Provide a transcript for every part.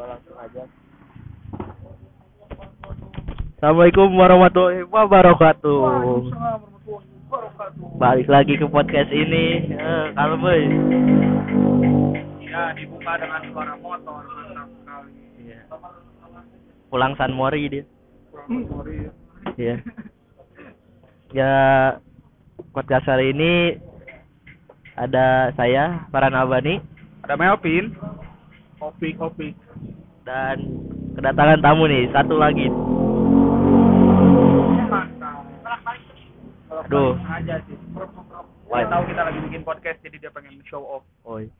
coba langsung aja Assalamualaikum warahmatullahi wabarakatuh balik lagi ke podcast ini eh, kalau boy Ya, dibuka dengan suara motor mantap sekali. Iya. pulang San Mori dia. Iya. ya podcast hari ini ada saya Farhan Abani Ada Melvin. Kopi, kopi. dan kedatangan tamu nih satu lagi Mantap. Aduh. aja sih. Wah. Tahu kita lagi bikin podcast jadi dia pengen show off. Oi.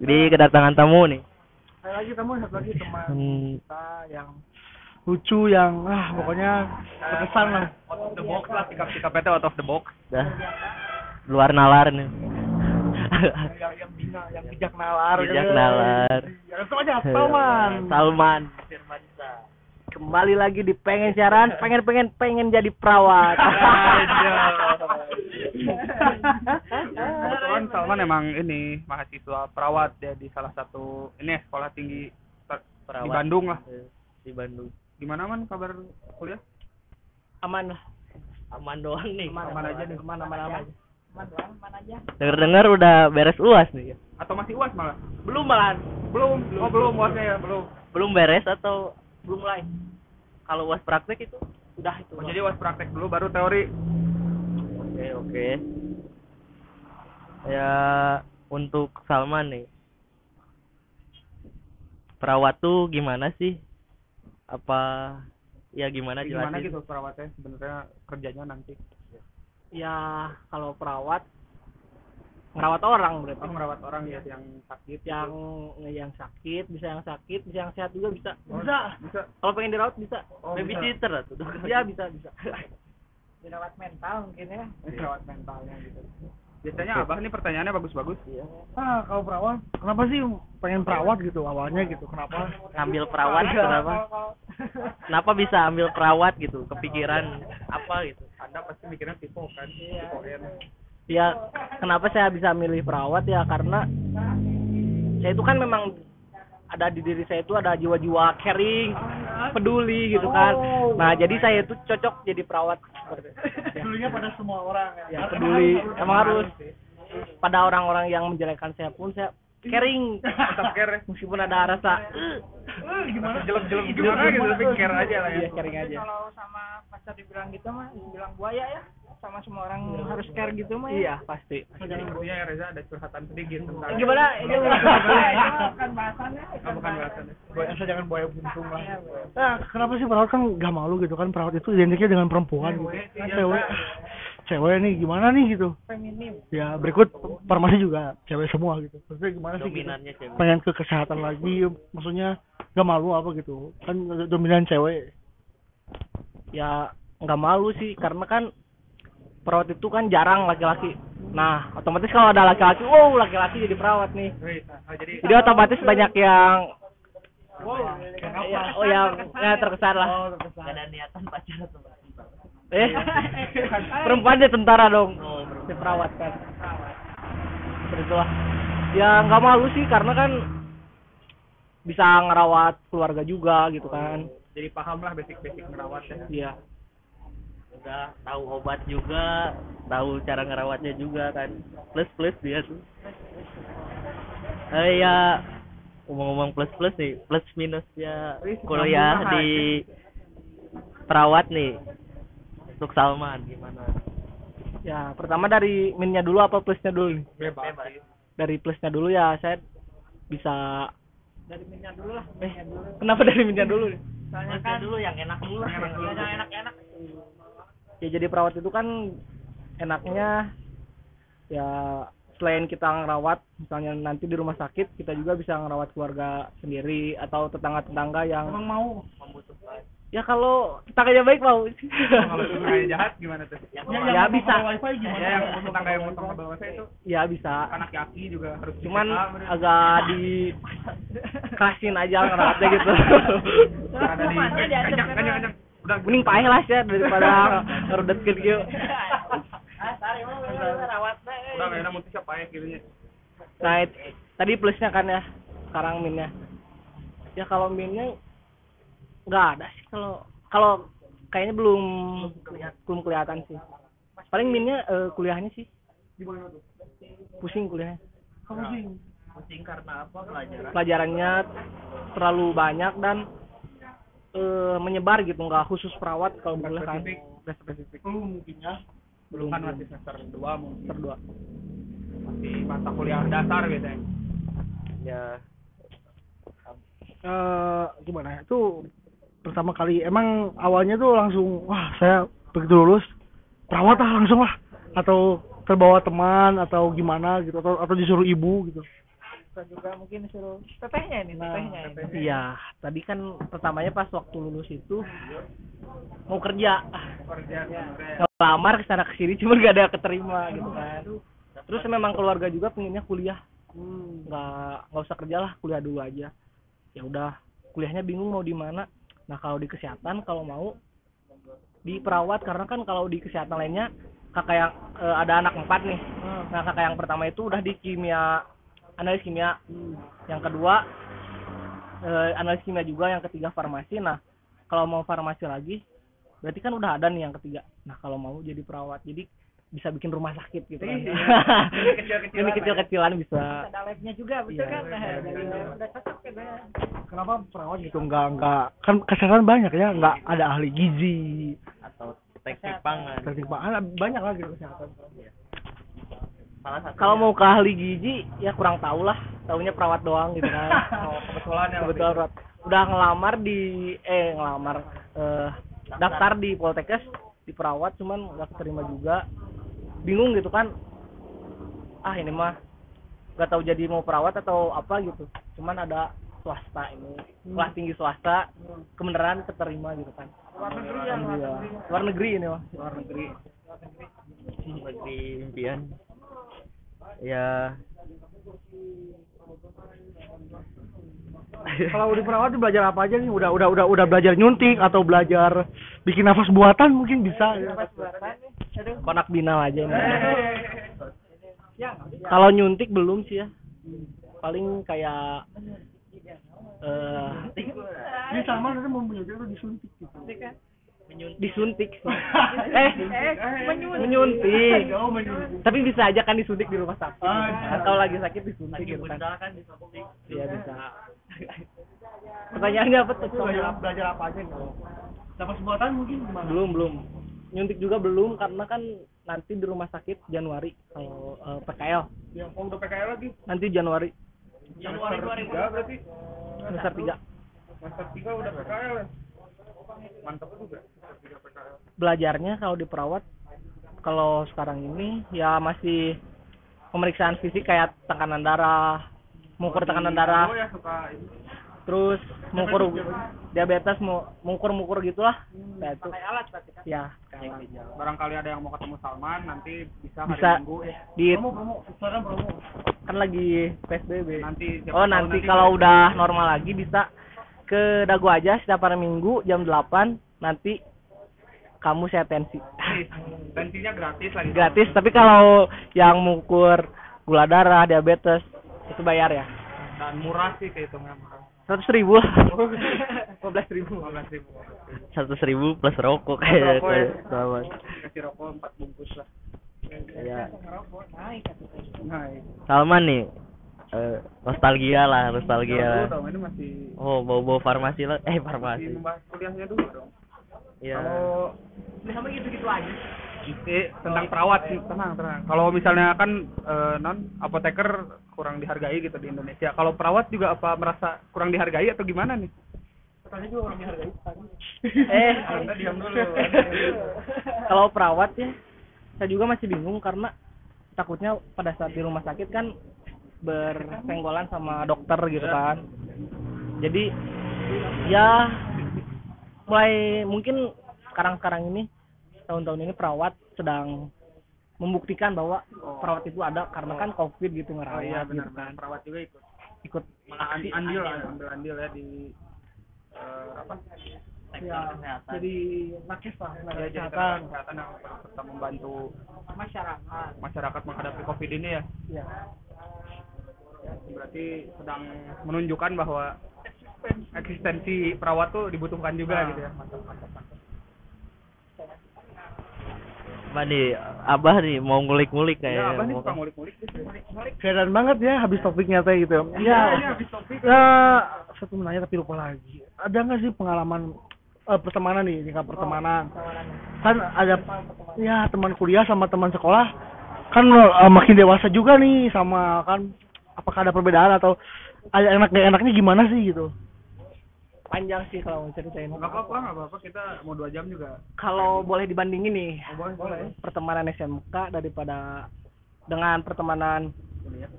Jadi kedatangan tamu nih. Ada lagi teman satu lagi teman Hmm, kita yang lucu yang ah pokoknya berkesan lah. Out of the box lah sikap-sikapnya tuh out of the box. dah luar nalar nih. Yang yang bijak yang bijak nalar. Bijak gitu. nalar. Ya, langsung aja Salman. Salman. kembali lagi di pengen siaran pengen pengen pengen jadi perawat Kebetulan Salman emang ini mahasiswa perawat ya di salah satu ini ya, sekolah tinggi ter- di Perawat. Bandung lah. Eh, Di Bandung. Gimana man kabar kuliah? aman lah Aman doang nih. Aman aja nih. aman aman aman Dengar-dengar udah beres UAS nih. Atau masih uas malah? belum malah Belum. Oh belum uasnya ya belum. Belum beres atau belum mulai kalau UAS praktek itu? udah itu Oh, jadi uas praktek dulu baru teori. Oke, oke. Ya untuk Salman nih. Perawat tuh gimana sih? Apa ya gimana Gimana jelasin? gitu perawatnya sebenarnya kerjanya nanti? Ya kalau perawat ngerawat orang berarti Oh, merawat orang ya yang sakit. gitu. yang yang sakit bisa yang sakit bisa yang sehat juga bisa Oh, bisa Bisa. kalau pengen dirawat bisa Oh, bisa. Babysitter tuh. ya bisa bisa dirawat mental mungkin ya Perawat mentalnya gitu. Biasanya abah nih pertanyaannya bagus-bagus. Iya. Ah, kalau perawat, kenapa sih pengen perawat gitu awalnya gitu? Kenapa? Ngambil perawat kenapa? Kenapa bisa ambil perawat gitu? Kepikiran apa gitu? Anda pasti mikirnya tipe kan? Iya. N. ya kenapa saya bisa milih perawat? Ya karena saya itu kan memang ada di diri saya itu ada jiwa-jiwa caring peduli gitu kan. nah jadi saya itu cocok jadi perawat. Seperti ya, Dulunya pada semua orang ya. Peduli. Emang harus. Pada orang-orang yang menjelekkan saya pun saya caring Tetap care. meskipun ada rasa. Eh, gimana? Jelek-jelek gimana gitu. tapi care aja lah ya. Iya, caring aja. kalau sama pacar dibilang gitu mah dibilang buaya ya. Sama semua orang harus care gitu mah ya. Iya pasti. Jadi intinya ya Reza ada curhatan sedikit tentang gimana? Ini bukan bahasannya. Oh, bukan bahasannya. Buaya jangan buaya buntung lah. Iya. Nah, kenapa sih perawat kan gak malu gitu kan? Perawat itu identiknya dengan perempuan gitu. Cewek, Kan iya, cewek. Nih gimana nih gitu. feminim Ya berikut farmasi juga cewek semua gitu. Maksudnya gimana sih? Gitu? Dominannya cewek. Pengen ke kesehatan lagi, maksudnya gak malu apa gitu. Kan dominan cewek. ya nggak malu sih karena kan perawat itu kan jarang laki-laki nah otomatis kalau ada laki-laki wow laki-laki jadi perawat nih oh, jadi jadi otomatis banyak yang wow, ya, oh ya, ya terkesan lah Oh, terkesan. Gak ada niatan pacaran eh perempuan dia tentara dong. Oh, si perawat kan. Seperti itulah. Ya nggak malu sih karena kan bisa ngerawat keluarga juga gitu kan. Jadi paham lah basic-basic ngerawat ya. iya. Udah tahu obat juga tahu cara ngerawatnya juga kan. Plus plus dia tuh. Eh ya ngomong-ngomong plus plus nih plus minusnya. Wih, kuliah di perawat nih untuk Salman gimana? Ya pertama dari minnya dulu apa plusnya dulu nih? Bebas. Dari plusnya dulu ya saya bisa dari minyak dulu lah. Eh kenapa dari minyak dulu nih? soalnya kan dulu yang enak dulu. Yang enak dulu. yang enak-enak. Ya jadi perawat itu kan enaknya ya selain kita ngerawat misalnya nanti di rumah sakit kita juga bisa ngerawat keluarga sendiri atau tetangga-tetangga yang Emang mau? Membutuhkan ya kalau tetangganya baik mau. Kalau tetangganya jahat gimana tuh? Ya, ya bisa. wifi Ya yang tetangga yang motong ke bawah saya itu ya bisa. anak yaki juga harus cuman bener. agak di kerasin aja ngerawatnya gitu. Ada di Rumahnya diajak kanjang ke kanjang kanjang udah. Mending paeh lah sih daripada gitu ah sari mah rawat udah kayaknya mutus siapa ya gitu nah tadi plusnya kan ya sekarang minnya. Ya kalau minnya nggak ada sih. Kalau kalau kayaknya belum belum kelihatan sih. Paling minnya eh, kuliahnya sih. Tuh? pusing kuliahnya. Kamu sih. pusing karena apa? Pelajaran? Pelajarannya terlalu banyak dan eh, menyebar gitu. Nggak khusus perawat kalau boleh kan. Spesifik. nggak spesifik. Belum mungkin ya. belum kan masih semester dua mungkin. Berdua masih mata kuliah dasar gitu ya? Ya. Eh gimana? Ya? Itu pertama kali. Emang awalnya tuh langsung wah saya begitu lulus perawat lah langsung lah. Atau terbawa teman atau gimana gitu atau atau disuruh ibu gitu. Bisa juga mungkin suruh tetehnya ini, Nah, tetehnya ini. iya tadi kan pertamanya pas waktu lulus itu mau kerja. Kerja sebenarnya ngelamar ke sana ke sini cuma gak ada keterima gitu kan. Terus memang keluarga juga pengennya kuliah. Nggak nggak usah kerja lah kuliah dulu aja. Ya udah kuliahnya bingung mau di mana nah kalau di kesehatan kalau mau di perawat karena kan kalau di kesehatan lainnya kakak yang eh, ada anak empat nih. Nah kakak yang pertama itu udah di kimia analis kimia. Yang kedua eh, analis kimia juga yang ketiga farmasi. Nah kalau mau farmasi lagi berarti kan udah ada nih yang ketiga. Nah kalau mau jadi perawat. Jadi bisa bikin rumah sakit gitu kan. Kecil-kecilan ini kecil-kecilan bisa. Ada labnya juga, betul Iya, kan? Nah, iya, jadi iya. udah cocok ya. Kenapa perawat gitu? Nggak nggak. Kan kesehatan banyak ya nggak ada ahli gizi. Atau teknik pangan. Teknik pangan banyak lah gitu kesehatan. salah satu kalau mau ke ahli gizi ya kurang tahu lah. Tahunya perawat doang gitu kan. Oh, kebetulan ya. Kebetulan perawat. udah ngelamar di eh ngelamar eh daftar di Poltekkes di perawat cuman nggak keterima juga bingung gitu kan ah ini mah nggak tahu jadi mau perawat atau apa gitu cuman ada swasta ini kelas tinggi swasta kebenaran keterima gitu kan Luar negeri ya, luar negeri. luar negeri ini mah luar negeri negeri impian ya Kalau di perawat tuh belajar apa aja nih? Udah udah udah udah belajar nyuntik atau belajar bikin nafas buatan mungkin bisa. ya. Pas buatan. Konak binal aja ini kalau nyuntik belum sih ya paling kayak eh Ini sama nanti mau belajar tuh disuntik gitu. kan. disuntik sih. eh Eh, menyuntik. menyuntik Oh, menyuntik. tapi bisa aja kan disuntik di rumah sakit Ah, atau lagi sakit disuntik gitu kan iya bisa pertanyaannya apa tuh belajar, apa aja gitu. Nafas buatan mungkin gimana? belum belum nyuntik juga belum karena kan nanti di rumah sakit Januari kalau eh, PKL yang oh, udah PKL lagi? Nanti Januari. Januari 2003 berarti? Semester tiga. Semester 3 udah PKL ya mantap juga. 3 PKL belajarnya kalau di perawat kalau sekarang ini ya masih pemeriksaan fisik kayak tekanan darah mengukur tekanan darah. Oh ya suka ini terus mengukur diabetes mau mengukur-mengukur gitulah. Nah itu. Pakai alat berarti kan. ya barangkali ada yang mau ketemu Salman nanti bisa hari bisa. Minggu ya. di Promo promo, sekarang promo. kan lagi PSBB nanti oh tahu nanti kalau udah normal lagi bisa ke Dago aja setiap hari Minggu jam 8 nanti kamu saya tensi. Tensinya gratis lagi. Gratis tapi kalau yang mengukur gula darah diabetes itu bayar ya? Dan murah sih kehitungnya murah seratus ribu. Lah dua belas ribu. 15 ribu seratus ribu plus rokok. Kayak rokok ya. kasih rokok 4 bungkus lah. Ya iya. Salman nih eh, nostalgia lah nostalgia dong ini masih oh bau bau farmasi lah. Eh farmasi. kuliahnya dulu dong. Ya kalau sama gitu-gitu aja Eh, tentang perawat sih. Tenang tenang. Kalau misalnya kan eh, non apoteker kurang dihargai gitu di Indonesia. Kalau perawat juga apa merasa kurang dihargai atau gimana nih? Katanya juga orang dihargai. Eh. Anda diam dulu. kalau perawat ya saya juga masih bingung karena takutnya pada saat di rumah sakit kan bersenggolan sama dokter gitu kan. Jadi ya mulai mungkin sekarang-sekarang ini tahun-tahun ini perawat sedang membuktikan bahwa perawat itu ada karena kan covid gitu oh ngerawat iya gitu benar kan. perawat juga ikut. Ikut. An- andil lah ambil andil ya di eh, apa? Sektor kesehatan. Jadi nakes lah, ya tenaga jadi kesehatan. kesehatan yang serta membantu Masyarakat. masyarakat menghadapi covid ini ya. Iya. berarti sedang menunjukkan bahwa eksistensi perawat tuh dibutuhkan juga Nah. gitu ya mantap mantap mantap apa nih abah nih mau ngulik-ngulik kayak ya abah nih mau- suka ngulik-ngulik gitu Keren banget ya habis topiknya teh gitu. Iya, Ya, habis topik. ya satu menanya tapi lupa lagi. Ada nggak sih pengalaman eh, pertemanan nih, tingkat pertemanan? Kan ada ya teman kuliah sama teman sekolah kan eh, makin dewasa juga nih sama kan apakah ada perbedaan atau ada enak gak enaknya gimana sih gitu? Panjang sih kalau mau ceritain. Nggak apa-apa nggak apa-apa. Kita mau dua jam juga. Kalau boleh dibandingin nih Oh, boleh boleh. pertemanan SMK daripada dengan pertemanan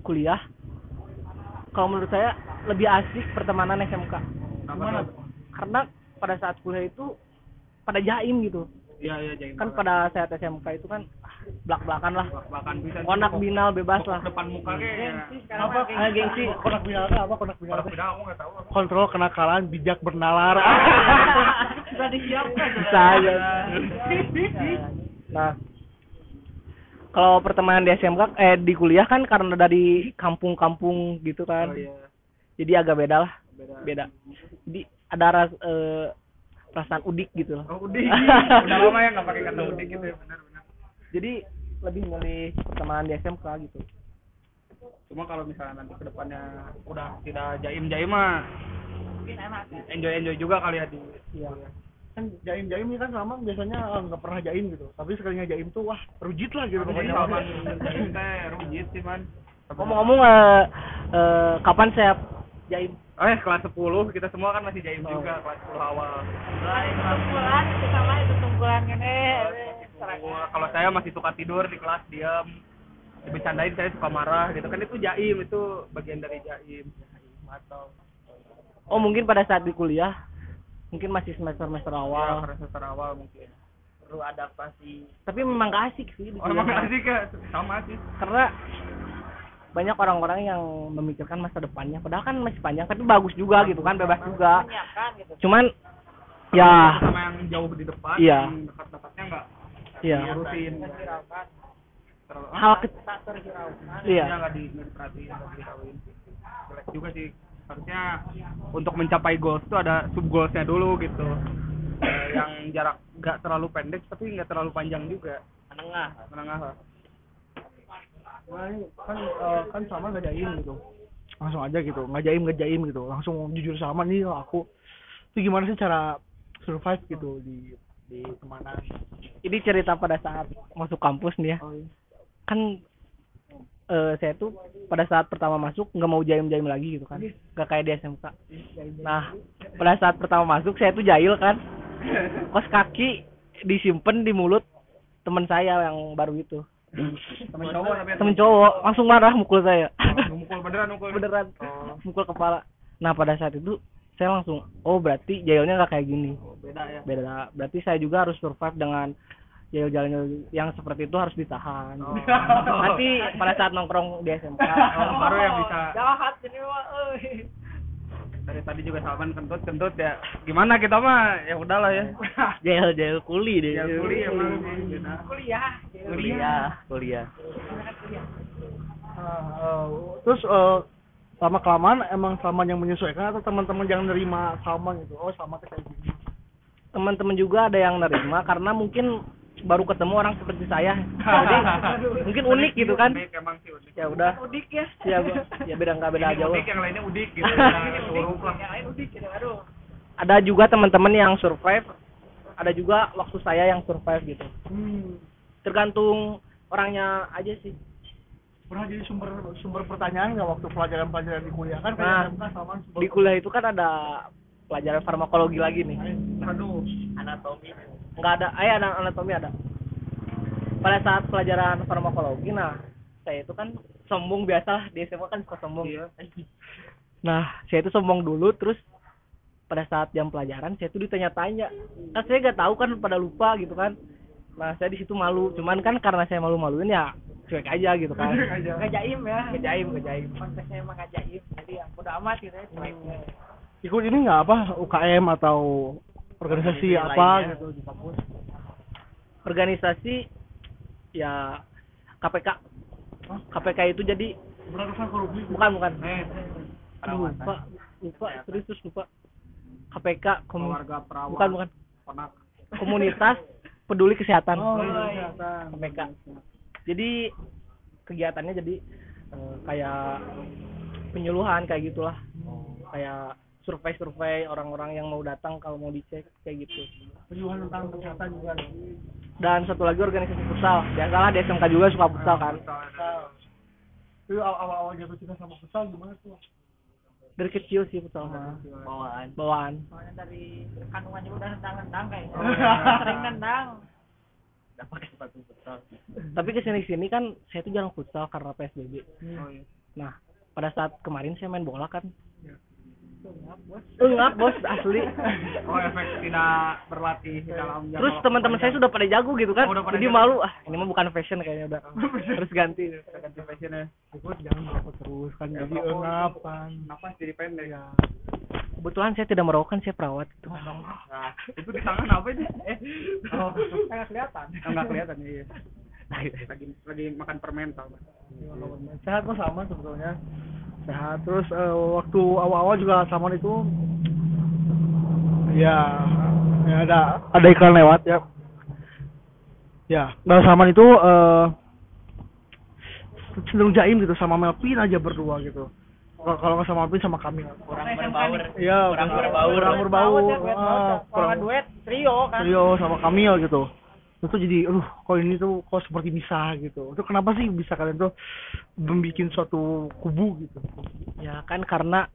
kuliah. kalau menurut saya lebih asik pertemanan SMK Gimana? karena pada saat kuliah itu pada jaim gitu. Iya iya jadi kan pada saat SMK itu kan belak belakan lah bisa konak binal bebas lah. depan muka kayak Apa? Ah, gengsi. Konak binal apa? Konak binal udah aku nggak tahu. Kontrol kenakalan, bijak bernalar. Sudah disiapkan. bisa aja. Nah kalau pertemanan di SMK eh di kuliah kan karena dari kampung-kampung gitu kan. Oh iya. Jadi agak beda lah. Beda. Beda. Jadi ada ras, eh, perasaan udik gitu loh oh udik. Udah lama ya nggak pakai kata udik gitu ya. Benar benar jadi lebih milih pertemanan di SMK gitu cuma kalau misalnya nanti ke depannya udah tidak jaim jaim mah enjoy enjoy juga kali ya di Iya. Kan jaim-jaim ini kan sama biasanya eh, nggak pernah jaim gitu. Tapi sekalinya jaim tuh wah rujit lah gitu pokoknya jaim teh rujit sih man ngomong-ngomong eh, eh, kapan saya jaim eh kelas 10 kita semua kan masih jaim Oh. juga kelas 10 awal Tunggulan itu sama itu tunggulan ini. Gua, kalau saya masih suka tidur di kelas diam dibecandain saya suka marah gitu. Kan itu jaim itu bagian dari jaim. Atau oh mungkin pada saat di kuliah? Mungkin masih semester semester awal. awal semester awal mungkin. Perlu adaptasi. Tapi memang gak asik sih di oh kuliah. emang asik ya sama sih. Karena banyak orang-orang yang memikirkan masa depannya. Padahal kan masih panjang tapi bagus juga gitu kan bebas juga. Menyiapkan gitu. cuman ya. Sama yang jauh di depan Iya. dekat-dekatnya nggak ya Hiraukan. terlalu hal ke Tak terhiraukan. iya ya nggak di nggak diperhatiin dikawin jelek juga sih harusnya untuk mencapai goals tuh ada sub goalsnya dulu gitu Eh, yang jarak nggak terlalu pendek tapi nggak terlalu panjang juga menengah menengah lah Nah, kan eh, kan sama nggak jaim gitu. Langsung aja gitu, nggak jaim nggak jaim gitu. Langsung jujur sama nih aku. Itu gimana sih cara survive gitu di di ke mana? ini cerita pada saat masuk kampus nih ya. Oh, iya. kan eh saya tuh pada saat pertama masuk nggak mau jaim-jaim lagi gitu kan. Nggak kayak di SMK nah pada saat pertama masuk saya tuh jahil kan. Kos kaki disimpan di mulut teman saya yang baru itu. Temen cowok tapi temen cowok langsung marah mukul saya. Oh, mukul beneran mukul. Beneran. Oh. mukul kepala. Nah pada saat itu saya langsung oh berarti jahilnya nggak kayak gini. Beda ya. Beda. Berarti saya juga harus survive dengan jahil-jahil yang seperti itu harus ditahan. Oh. nanti pada saat nongkrong di SMK Oh, baru yang bisa. Jahat ini mah. dari tadi juga Salman kentut kentut ya. Gimana kita mah? Ya udahlah ya. Jail jail kuli deh ya kuliah emang beda. Kuliah. kuliah kuliah. Nah, eh, terus eh, lama kelamaan emang Salman yang menyesuaikan atau teman-teman yang nerima Salman gitu? Oh sama kayak gini. teman-teman juga ada yang nerima karena mungkin baru ketemu orang seperti saya jadi mungkin unik gitu kan unik emang sih unik ya udah Udik ya. ya ya beda nggak beda jauh udik yang lainnya udik gitu huruf lah Yang lain udik. Aduh. ada juga teman-teman yang survive ada juga waktu saya yang survive gitu Hmm. tergantung orangnya aja sih Pernah jadi sumber sumber pertanyaan nggak waktu pelajaran-pelajaran di kuliah? Kan kayak Nah, sumber di kuliah itu kan ada pelajaran farmakologi lagi nih. Aduh. Anatomi. Nggak ada eh ada anatomi ada. Pada saat pelajaran farmakologi nah saya itu kan sombong biasa di SMA kan suka sombong. Iya. nah saya itu sombong dulu terus pada saat jam pelajaran saya itu ditanya-tanya. Kan saya nggak tahu kan pada lupa gitu kan. Nah saya di situ malu. Cuman kan karena saya malu-maluin ya cuek aja gitu kan Gak jaim ya. kejaim kejaim Konteksnya emang gak jaim. Jadi ya udah amat gitu ya. cuek. ikut ini nggak apa UKM atau organisasi Organisasi apa lainnya. gitu di kampus? organisasi ya KPK KPK itu jadi Pemberantasan korupsi. bukan bukan eh aduh lupa lupa serius terus lupa KPK keluarga perawat bukan bukan penak komunitas peduli kesehatan Oh, iya. kesehatan. KPK jadi kegiatannya jadi eh, kayak penyuluhan kayak gitulah kayak survei-survei orang-orang yang mau datang kalau mau dicek kayak gitu Penyuluhan tentang kesehatan juga. dan satu lagi organisasi futsal biasalah di SMK juga suka futsal kan Itu aw- awal-awal jatuh cinta sama futsal gimana tuh? dari kecil sih futsal mah bawaan bawaan Soalnya dari kandungan juga udah nendang-nendang kayak Oh, iya. sering nendang. Udah pakai sepatu futsal. Tapi ke sini sini kan saya tuh jarang futsal karena PSBB oh, iya. nah pada saat kemarin saya main bola kan Enggak, bos. enggak bos asli. Oh efek tidak berlatih dalam jangka terus teman-teman saya sudah pada jago gitu kan? Oh, udah pada jadi jago. malu. Ah ini mah bukan fashion kayaknya udah. Harus ganti. Ganti fashionnya Terus jangan merokok terus kan Ya, jadi merokok engap itu- kan. napas jadi pendek. Ya. kebetulan saya tidak merokok kan saya perawat gitu. Nah itu di tangan apa itu eh. Oh Enggak kelihatan. nggak kelihatan iya Nah, lagi lagi makan permen tau Sehat kok sama sebetulnya. Sehat. Terus eh, waktu awal-awal juga Salman itu ya, ya ada ada iklan lewat ya. Ya, Bang Salman itu eh cenderung jaim gitu sama Melvin aja berdua gitu. Kalau kalau nggak sama Melvin sama kami. kurang berbaur Iya, kurang berbaur kurang berbaur. ya, Ah, kurang- duet, trio kan. trio sama Kamil gitu itu jadi aduh kok ini tuh kok seperti misah gitu. Itu kenapa sih bisa kalian tuh membuat suatu kubu gitu? Ya kan karena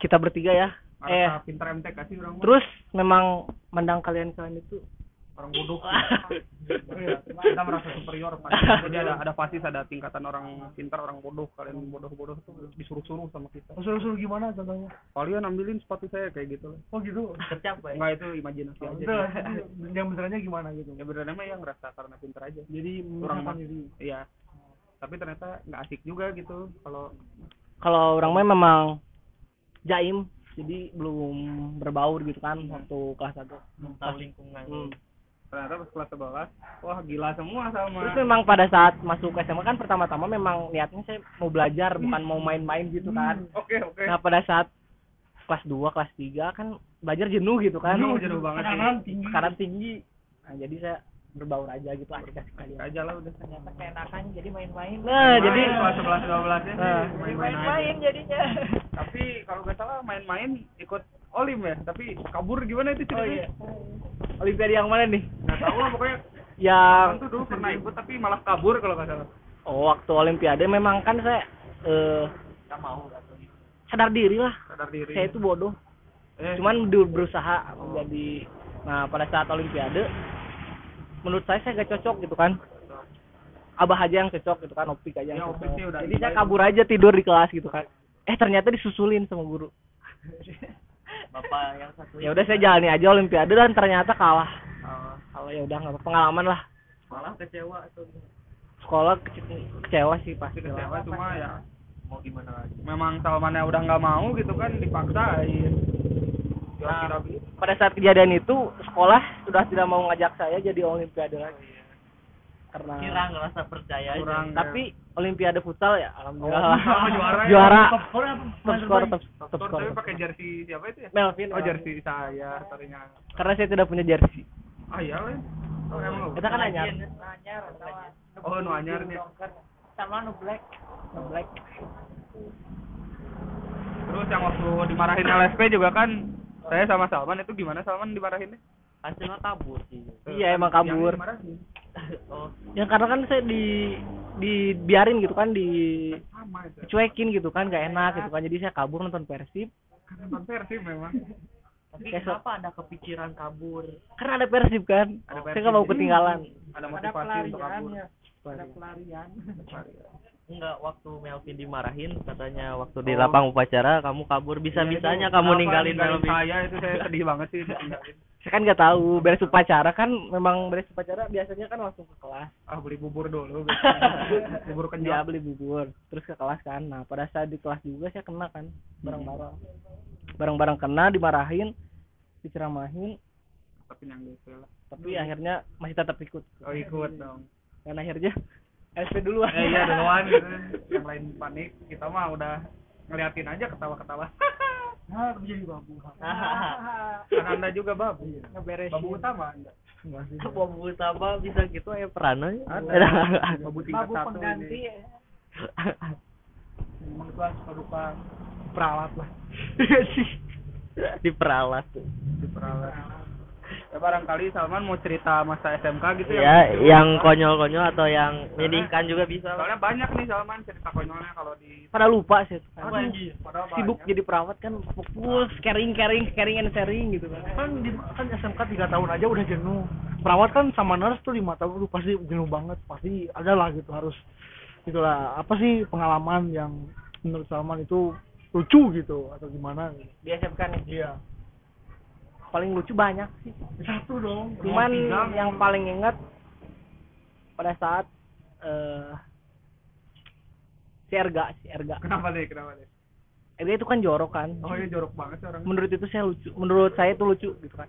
kita bertiga ya. Eh Rasa pintar MTK sih orang terus memang mandang kalian kalian itu orang bodoh. Iya, kita merasa superior Pak. jadi ada ada fasis ada tingkatan orang pintar orang bodoh. Kalian bodoh-bodoh tuh disuruh-suruh sama kita. Suruh-suruh gimana contohnya? Kalian ambilin sepatu saya kayak gitu. Oh gitu? Tercapai enggak itu imajinasi aja. Betul. yang benernya gimana gitu? Ya benernya mah yang ngerasa karena pintar aja. Jadi mas- diri. iya. Tapi ternyata nggak asik juga gitu. Kalau kalau orang mah memang jaim. Jadi belum berbaur gitu kan waktu kelas satu. Tahu lingkungan. Hmm. Ternyata pas kelas 11 wah gila semua sama Terus memang pada saat masuk SMA kan pertama-tama memang niatnya saya mau belajar bukan mau main-main gitu kan. oke oke Nah pada saat kelas 2, kelas 3 kan belajar jenuh gitu kan. Jenuh, jenuh banget sih. Tekanan tinggi Tekanan tinggi. Nah jadi saya berbaur aja gitu Asik aja. aja lah udah Ternyata keenakan jadi main-main. Nah, Main, jadi kelas 11 12 ya Nah. sih Jadi main-main aja. main-main jadinya. tapi kalau nggak salah main-main ikut olim ya? Tapi kabur gimana itu Oh ceritanya iya. Olimpiade yang mana nih? nggak tahu lah pokoknya. Yang tuh dulu pernah ikut tapi malah kabur kalau nggak salah. Oh waktu olimpiade memang kan saya eh nggak mau atau sadar diri lah. sadar diri. Saya itu bodoh. eh, cuman berusaha menjadi nah pada saat olimpiade menurut saya saya gak cocok gitu kan. Abah aja yang cocok gitu kan opik aja yang Ya, cocok. Opik sih udah jadi saya kabur aja tidur di kelas gitu kan. Eh ternyata disusulin sama guru bapak yang satu ya udah saya jalani aja olimpiade dan ternyata kalah. Uh, kalau ya udah nggak pengalaman lah. Malah kecewa atau sekolah kece- kecewa sih pasti kecewa cuma ya mau gimana lagi? Memang Salmannya udah nggak mau gitu kan dipaksain. Ya Nah, pada saat kejadian itu sekolah sudah tidak mau ngajak saya jadi olimpiade lagi karena kira ngerasa percaya aja. kurang tapi olimpiade futsal ya Oh, alhamdulillah. Sama juara ya. juara. Top score apa top score top, Top top score, tapi pakai jersey siapa itu ya? Melvin oh jersey saya tadinya karena saya tidak punya jersey. Ah iya oh, emang kita kan anyar. Anyar oh nu anyar nih sama nu black. No black. Terus yang waktu dimarahin LSP juga kan saya sama Salman itu gimana Salman dimarahinnya? Hasilnya kabur sih. Iya, emang kabur. Ya karena kan saya di dibiarin gitu kan di dicuekin gitu kan gak enak gitu kan. Jadi saya kabur nonton persib. Karena nonton Persib memang. Tapi so- kenapa ada kepikiran kabur? Karena ada persib kan. Ada saya nggak mau ketinggalan. Ada Ada motivasi untuk pelarian kabur ya. Ada pelarian. Enggak waktu Melvin dimarahin katanya waktu Oh. di lapang upacara kamu kabur. Bisa bisanya Ya, kamu ninggalin Melvin. saya itu saya sedih banget sih saya kan nggak tahu beres upacara kan memang beres upacara biasanya kan langsung ke kelas. Ah beli bubur dulu bubur kenyal beli bubur terus ke kelas kan. Nah pada saat di kelas juga saya kena kan bareng-bareng. Bareng-bareng kena dimarahin diceramahin. Tapi yang gitu lah tapi akhirnya masih tetap ikut. Oh ikut dong. Dan akhirnya SP duluan eh iya duluan gitu yang lain panik kita mah udah ngeliatin aja ketawa-ketawa Nah, tapi jadi babu. kan anda juga babu Ngeberesin. babu utama anda Enggak sih. Babu utama bisa gitu ya perana ya. Ada. babu tingkat Babu satu pengganti. ini ya. Itu suka duka peralat lah. Diperalat. diperalat ya barangkali Salman mau cerita masa SMK gitu Ya, yang konyol-konyol atau yang menyedihkan juga bisa. soalnya banyak nih Salman cerita konyolnya kalau di pada lupa sih Aduh, padahal sibuk banyak. jadi perawat kan fokus caring caring caring and sharing gitu kan Kan di kan SMK 3 tahun aja udah jenuh. Perawat kan sama nurse tuh 5 tahun tuh pasti jenuh banget. Pasti ada lah gitu harus itulah apa sih pengalaman yang menurut Salman itu lucu gitu atau gimana gitu. di SMK nih Iya. Paling lucu banyak sih. Satu dong. cuman Tiga. yang paling inget pada saat eh si Erga si Erga. Kenapa deh kenapa deh? Erga itu kan jorok kan? Oh iya jorok banget sih orang menurut itu saya lucu menurut saya itu lucu gitu kan.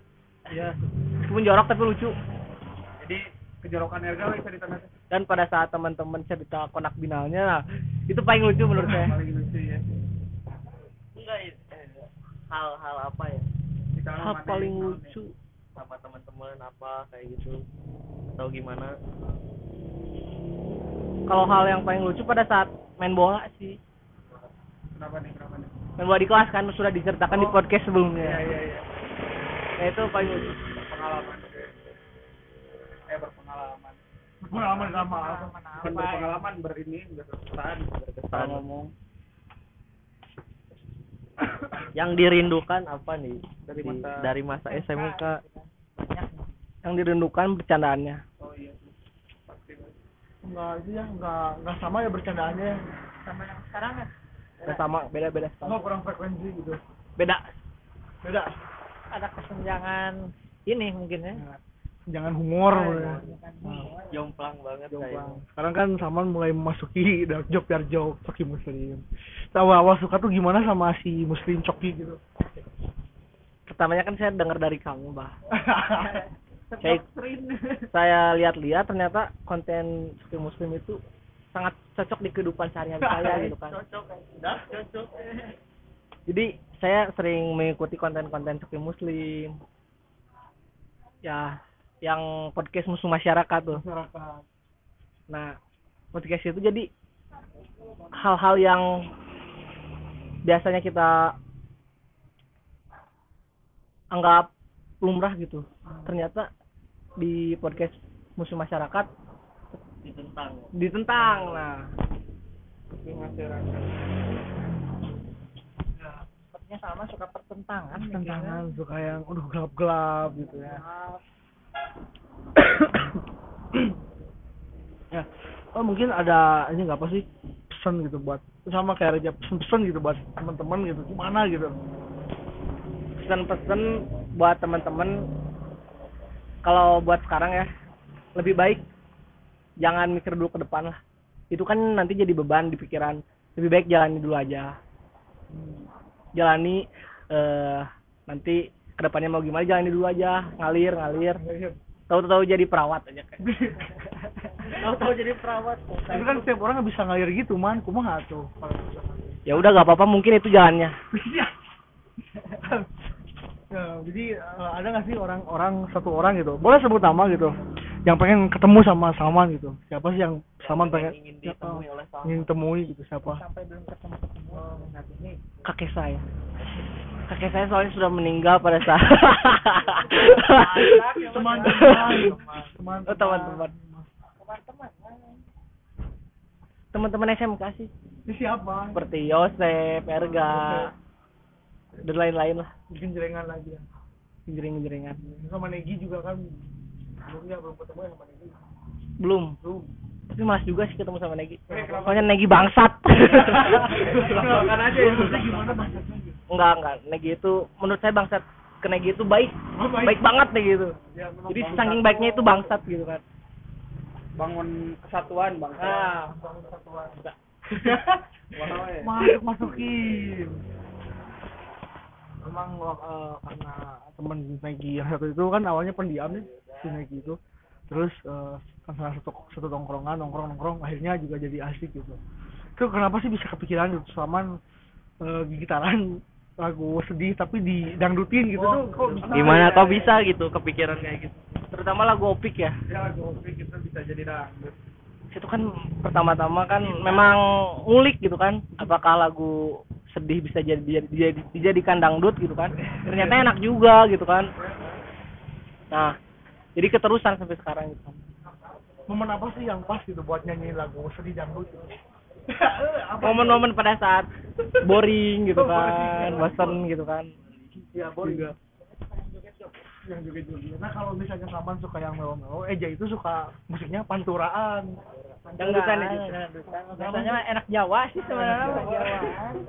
Iya. meskipun jorok tapi lucu. Jadi kejorokan Erga bisa ditandai dan pada saat teman-teman cerita konak binalnya nah, itu paling lucu menurut saya. Paling lucu ya Enggak eh, hal-hal apa ya? Di dalam hal paling lucu. sama teman-teman apa kayak gitu. Atau gimana? Kalau hal yang paling lucu pada saat main bola sih. Kenapa nih kenapa nih? Main bola di kelas kan sudah diceritakan di Oh. podcast sebelumnya. Iya iya iya. Ya itu paling lucu. Pengalaman eh berpengalaman. Pengalaman sama berpengalaman berini berkesan berkesan. Ngomong yang dirindukan apa nih Dari Di- masa- dari masa SMK yang dirindukan bercandaannya oh iya pasti Enggak itu ya, enggak enggak sama ya bercandaannya. ya. Sama yang sekarang kan. Nggak sama beda beda Oh, kurang frekuensi gitu. beda Beda. Ada kesenjangan ini mungkin ya. Jangan humor. iya. ya. jomplang banget Jomplang. Sekarang kan Saman mulai memasuki dark joke dark joke Coki Muslim. Tahu awal suka tuh gimana sama si Muslim Coki gitu. pertamanya kan saya dengar dari kamu bah saya saya lihat-lihat ternyata konten suki muslim itu sangat cocok di kehidupan sehari-hari saya gitu kan cocok dah cocok jadi saya sering mengikuti konten-konten suki muslim ya yang podcast musuh masyarakat tuh. Masyarakat. nah podcast itu jadi hal-hal yang biasanya kita anggap lumrah gitu. Ternyata di podcast musuh masyarakat ditentang. ditentang. Nah. Di masyarakat. Sepertinya sama suka pertentangan. Tentangan suka yang udah gelap-gelap gitu ya. Ya. Oh mungkin ada ini nggak apa sih pesan gitu buat sama kayak Reja pesan-pesan gitu buat teman-teman gitu gimana gitu. pesan-pesan buat teman-teman kalau buat sekarang ya lebih baik jangan mikir dulu ke depan lah. Itu kan nanti jadi beban di pikiran. Lebih baik jalani dulu aja. Jalani eh nanti ke depannya mau gimana jalani dulu aja. Ngalir. Ngalir tahu-tahu jadi perawat aja kayak tahu-tahu jadi perawat Tapi kan setiap orang nggak bisa ngalir gitu man, kumaha tuh. ya udah gak apa-apa mungkin itu jalannya Iya. ya, jadi eh, ada nggak sih orang-orang satu orang gitu, boleh sebut nama gitu, yang pengen ketemu sama Salman gitu. Siapa sih yang Salman pengen ingin siapa? ditemui oleh Salman. ingin temui gitu siapa? Sampai belum ketemu ketemu. Nah, ini kakek saya kakek saya soalnya sudah meninggal pada saat Teman-teman, teman-teman. Oh, teman-teman teman-teman. teman-teman SMK sih siapa? seperti Yosep, Erga dan lain-lain lah Mungkin jerengan lagi ya. jering-jeringan Sama Negi juga kan belum ya belum ketemu ya sama Negi. belum Belum. tapi malas juga sih ketemu sama Negi kenapa? soalnya Negi bangsat Makan aja ya, gimana gitu. Enggak enggak Negi itu menurut saya bangsat ke Negi itu baik Oh, baik banget Negi itu Ya, jadi bangsat. saking baiknya itu bangsat gitu kan bangun kesatuan bang ah Bangun satuan. Wow, ya. Masuk masukin. Memang eh, karena teman Negi yang satu itu kan awalnya pendiam nih si Negi itu. Terus eh, kan salah satu satu tongkrongan nongkrong nongkrong akhirnya juga jadi asik gitu. Itu kenapa sih bisa kepikiran gitu Salman eh, gitaran lagu sedih tapi di dangdutin gitu tuh. kok bisa? Gimana kok bisa gitu kepikiran kayak gitu? terutama lagu opik ya. Ya lagu opik itu bisa jadi dangdut. Itu kan pertama-tama kan memang ngulik gitu kan apakah lagu sedih bisa jadi jadi dijadikan dangdut gitu kan. Ternyata enak juga gitu kan. Nah jadi keterusan sampai sekarang gitu. Momen apa sih yang pas gitu buat nyanyi lagu sedih dangdut? gitu? Apa? momen-momen pada saat boring gitu kan bosan gitu kan. Ya boleh juga yang juga juga. Nah kalau misalnya Saman suka yang melo melo Eja itu suka musiknya panturaan. Dangdutan itu Biasanya mah enak Jawa sih sebenarnya.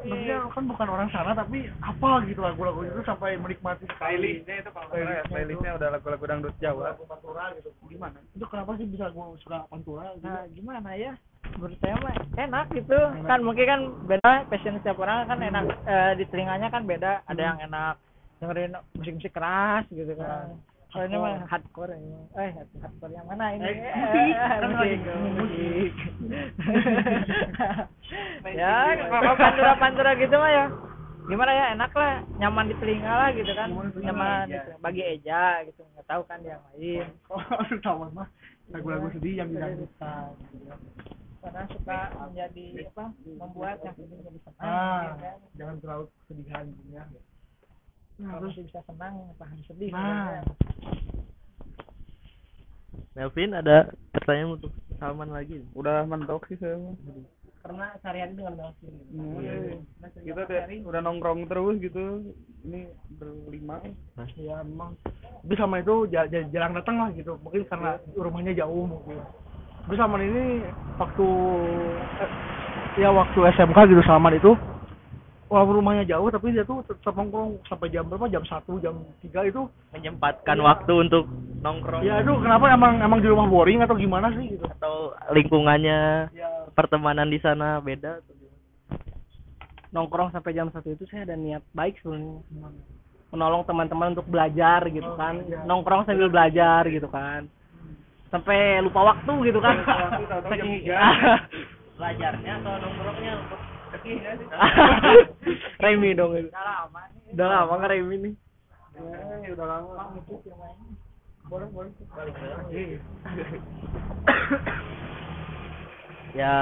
Maksudnya kan bukan orang sana tapi apa gitu lagu-lagu itu sampai menikmati sekali. Playlistnya itu kalau ya playlistnya udah lagu-lagu dangdut Jawa. Lagu pantura gitu. Gimana? Itu kenapa sih bisa gue suka pantura gitu? Nah, gimana ya? Menurut saya mah enak gitu. Kan mungkin kan beda passion setiap orang kan enak eh, di telinganya kan beda. Ada yang enak dengerin musik-musik keras gitu kan. Kalau ini mah hardcore ya. Eh, hardcore yang mana ini? Eh, musik. Kan musik. musik. ya, kalau pantura-pantura gitu mah ya gimana ya enak lah nyaman di telinga lah gitu kan nyaman di telinga. bagi Eja gitu nggak tahu kan yang lain oh Saman mah lagu-lagu sedih yang didangdutkan karena suka menjadi apa membuat yang jadi senang ah ya kan? jangan terlalu kesedihan gitu ya. Kalau masih bisa senang tahan sedih nah. sebenarnya. Melvin ada pertanyaan untuk Salman lagi? udah mentok sih saya karena sehari-hari dengan Melvin. Hmm. kita teh udah nongkrong terus gitu ini berlima. Ya emang. Tapi sama itu ja- ja- jarang datang lah gitu. Mungkin karena rumahnya jauh mungkin tapi sama ini waktu eh, ya waktu SMK gitu Salman itu walaupun rumahnya jauh tapi dia tuh tetap nongkrong sampai jam berapa? Jam satu jam tiga itu. Menyempatkan waktu untuk nongkrong. Ya itu kenapa emang emang di rumah boring atau gimana sih gitu? Atau lingkungannya ya pertemanan di sana beda atau gimana? nongkrong sampai jam satu itu saya ada niat baik sebenarnya. Menolong teman-teman untuk belajar gitu kan. nongkrong sambil belajar gitu kan sampai lupa waktu gitu kan. Saking- belajarnya atau nongkrongnya untuk Remi dong itu udah lama nih. Udah lama nggak Remi nih. Ya udah lama. Boleh boleh. Balik Iya. ya.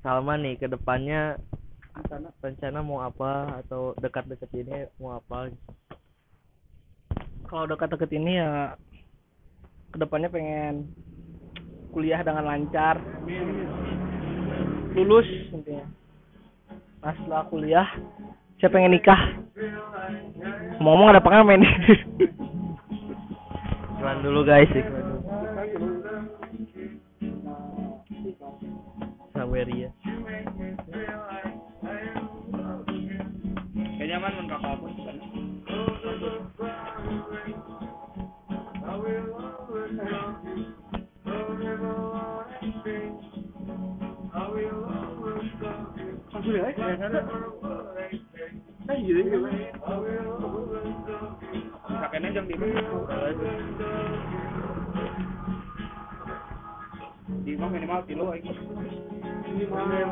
Salman nih ke depannya rencana mau apa atau dekat-dekat ini mau apa? Kalau dekat-dekat ini ya ke depannya pengen kuliah dengan lancar. Lulus. Intinya. Nah setelah kuliah saya pengen nikah. Ngomong ada pengamen iklan dulu guys iklan dulu. Saweria kayaknya man men kakak pun kan ya ya kan kan gitu gitu kakeknya jam lima lima minimal kilo aja mana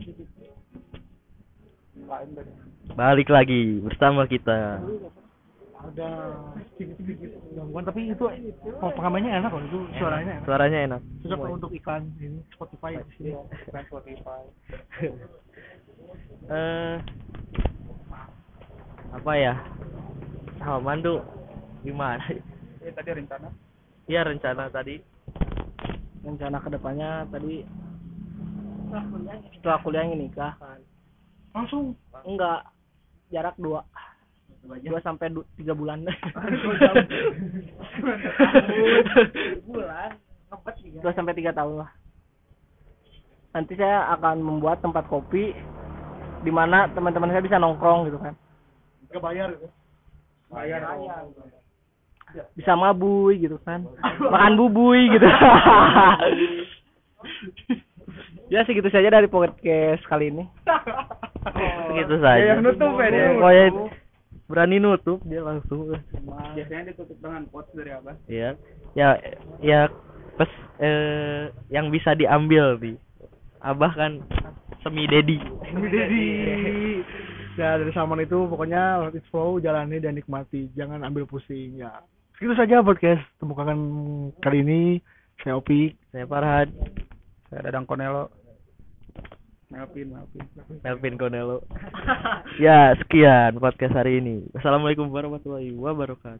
sih tadi balik lagi bersama kita. Ada sedikit-sedikit gangguan tapi itu pengamennya enak loh itu suaranya enak. Suaranya enak. Cocok untuk iklan ini Spotify di sini. Bukan Spotify. Eh apa ya? Salman tuh gimana? Eh tadi rencana? Ya rencana tadi. Rencana ke depannya tadi setelah kuliah ingin nikah kan langsung? Enggak. Jarak dua. Dua sampai du- tiga bulan. Juga dua sampai tiga tahun lah. Nanti saya akan membuat tempat kopi di mana teman-teman saya bisa nongkrong gitu kan. Gak bayar gitu bayar. Bisa mabui gitu kan. Makan bubui gitu. Ya segitu saja dari podcast kali ini Begitu saja. Dia yang nutup ya, dia Pokoknya berani nutup dia langsung. biasanya ditutup dengan quotes dari abah Ya, ya, ya pes eh, yang bisa diambil nih. Abah kan semi dedi. Dedi. Ya dari Salman itu pokoknya let it flow, jalani dan nikmati, jangan ambil pusing ya. Segitu saja podcast temukan kali ini. Saya Opik. Saya Farhan, saya dadang konelo Melvin Melvin Melvin Konelo. ya, sekian podcast hari ini. Wassalamualaikum warahmatullahi wabarakatuh.